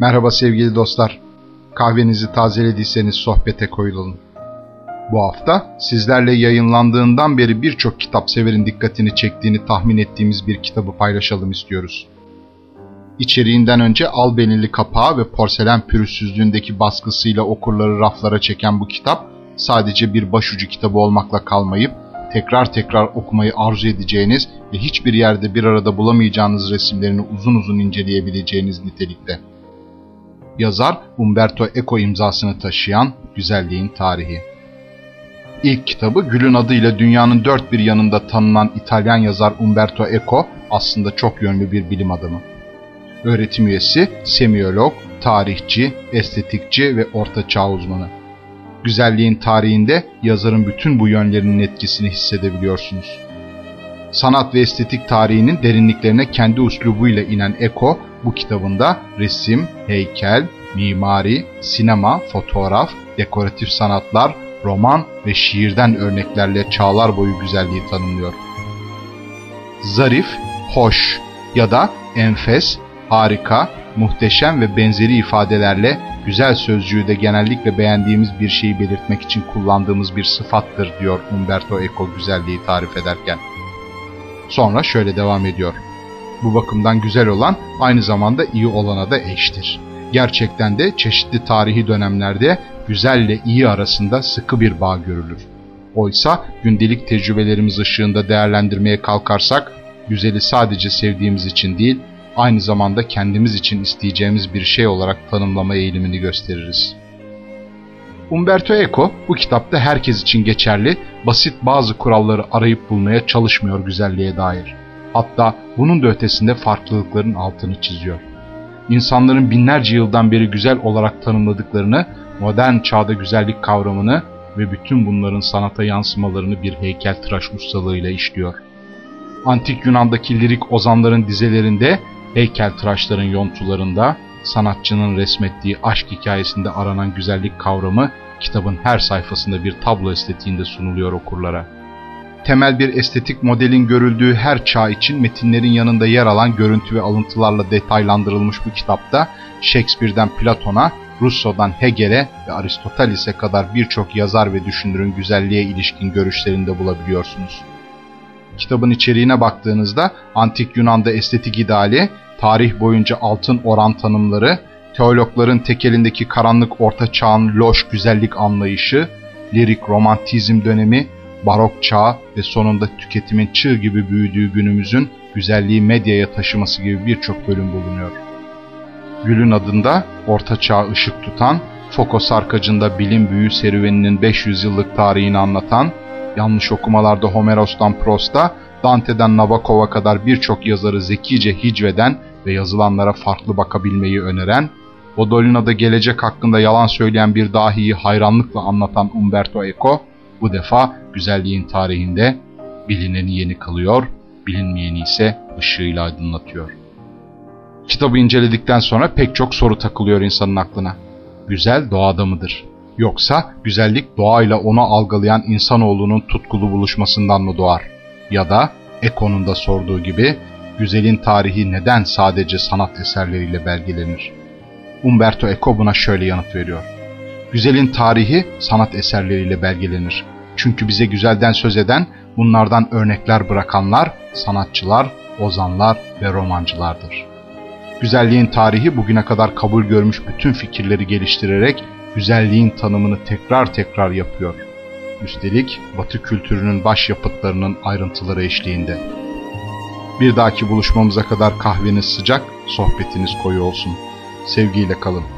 Merhaba sevgili dostlar. Kahvenizi tazelediyseniz sohbete koyulalım. Bu hafta sizlerle yayınlandığından beri birçok kitap severin dikkatini çektiğini tahmin ettiğimiz bir kitabı paylaşalım istiyoruz. İçeriğinden önce albenili kapağı ve porselen pürüzsüzlüğündeki baskısıyla okurları raflara çeken bu kitap sadece bir başucu kitabı olmakla kalmayıp tekrar tekrar okumayı arzu edeceğiniz ve hiçbir yerde bir arada bulamayacağınız resimlerini uzun uzun inceleyebileceğiniz nitelikte. Yazar Umberto Eco imzasını taşıyan Güzelliğin Tarihi. İlk kitabı Gül'ün adıyla dünyanın dört bir yanında tanınan İtalyan yazar Umberto Eco aslında çok yönlü bir bilim adamı. Öğretim üyesi, semiyolog, tarihçi, estetikçi ve orta çağ uzmanı. Güzelliğin tarihinde yazarın bütün bu yönlerinin etkisini hissedebiliyorsunuz. Sanat ve estetik tarihinin derinliklerine kendi uslubuyla inen Eko, bu kitabında resim, heykel, mimari, sinema, fotoğraf, dekoratif sanatlar, roman ve şiirden örneklerle çağlar boyu güzelliği tanımlıyor. Zarif, hoş ya da enfes, harika, muhteşem ve benzeri ifadelerle güzel sözcüğü de genellikle beğendiğimiz bir şeyi belirtmek için kullandığımız bir sıfattır diyor Umberto Eco güzelliği tarif ederken. Sonra şöyle devam ediyor. Bu bakımdan güzel olan aynı zamanda iyi olana da eştir. Gerçekten de çeşitli tarihi dönemlerde güzelle iyi arasında sıkı bir bağ görülür. Oysa gündelik tecrübelerimiz ışığında değerlendirmeye kalkarsak, güzeli sadece sevdiğimiz için değil, aynı zamanda kendimiz için isteyeceğimiz bir şey olarak tanımlama eğilimini gösteririz. Umberto Eco bu kitapta herkes için geçerli, basit bazı kuralları arayıp bulmaya çalışmıyor güzelliğe dair. Hatta bunun da ötesinde farklılıkların altını çiziyor. İnsanların binlerce yıldan beri güzel olarak tanımladıklarını, modern çağda güzellik kavramını ve bütün bunların sanata yansımalarını bir heykel tıraş ustalığıyla işliyor. Antik Yunan'daki lirik ozanların dizelerinde heykel tıraşların yontularında, sanatçının resmettiği aşk hikayesinde aranan güzellik kavramı kitabın her sayfasında bir tablo estetiğinde sunuluyor okurlara. Temel bir estetik modelin görüldüğü her çağ için metinlerin yanında yer alan görüntü ve alıntılarla detaylandırılmış bu kitapta Shakespeare'den Platon'a, Rousseau'dan Hegel'e ve Aristoteles'e kadar birçok yazar ve düşünürün güzelliğe ilişkin görüşlerini de bulabiliyorsunuz. Kitabın içeriğine baktığınızda antik Yunan'da estetik ideali, tarih boyunca altın oran tanımları, teologların tekelindeki karanlık orta çağın loş güzellik anlayışı, lirik romantizm dönemi, barok çağ ve sonunda tüketimin çığ gibi büyüdüğü günümüzün güzelliği medyaya taşıması gibi birçok bölüm bulunuyor. Gül'ün adında orta çağ ışık tutan, Foko sarkacında bilim büyü serüveninin 500 yıllık tarihini anlatan, yanlış okumalarda Homeros'tan Prost'a, Dante'den Nabokov'a kadar birçok yazarı zekice hicveden ve yazılanlara farklı bakabilmeyi öneren, Bodolina'da gelecek hakkında yalan söyleyen bir dahiyi hayranlıkla anlatan Umberto Eco, bu defa güzelliğin tarihinde bilineni yeni kılıyor, bilinmeyeni ise ışığıyla aydınlatıyor. Kitabı inceledikten sonra pek çok soru takılıyor insanın aklına. Güzel doğada mıdır? Yoksa güzellik doğayla onu algılayan insanoğlunun tutkulu buluşmasından mı doğar? Ya da Eko'nun da sorduğu gibi güzelin tarihi neden sadece sanat eserleriyle belgelenir? Umberto Eco buna şöyle yanıt veriyor. Güzelin tarihi sanat eserleriyle belgelenir. Çünkü bize güzelden söz eden, bunlardan örnekler bırakanlar, sanatçılar, ozanlar ve romancılardır. Güzelliğin tarihi bugüne kadar kabul görmüş bütün fikirleri geliştirerek güzelliğin tanımını tekrar tekrar yapıyor. Üstelik Batı kültürünün başyapıtlarının ayrıntıları eşliğinde. Bir dahaki buluşmamıza kadar kahveniz sıcak, sohbetiniz koyu olsun. Sevgiyle kalın.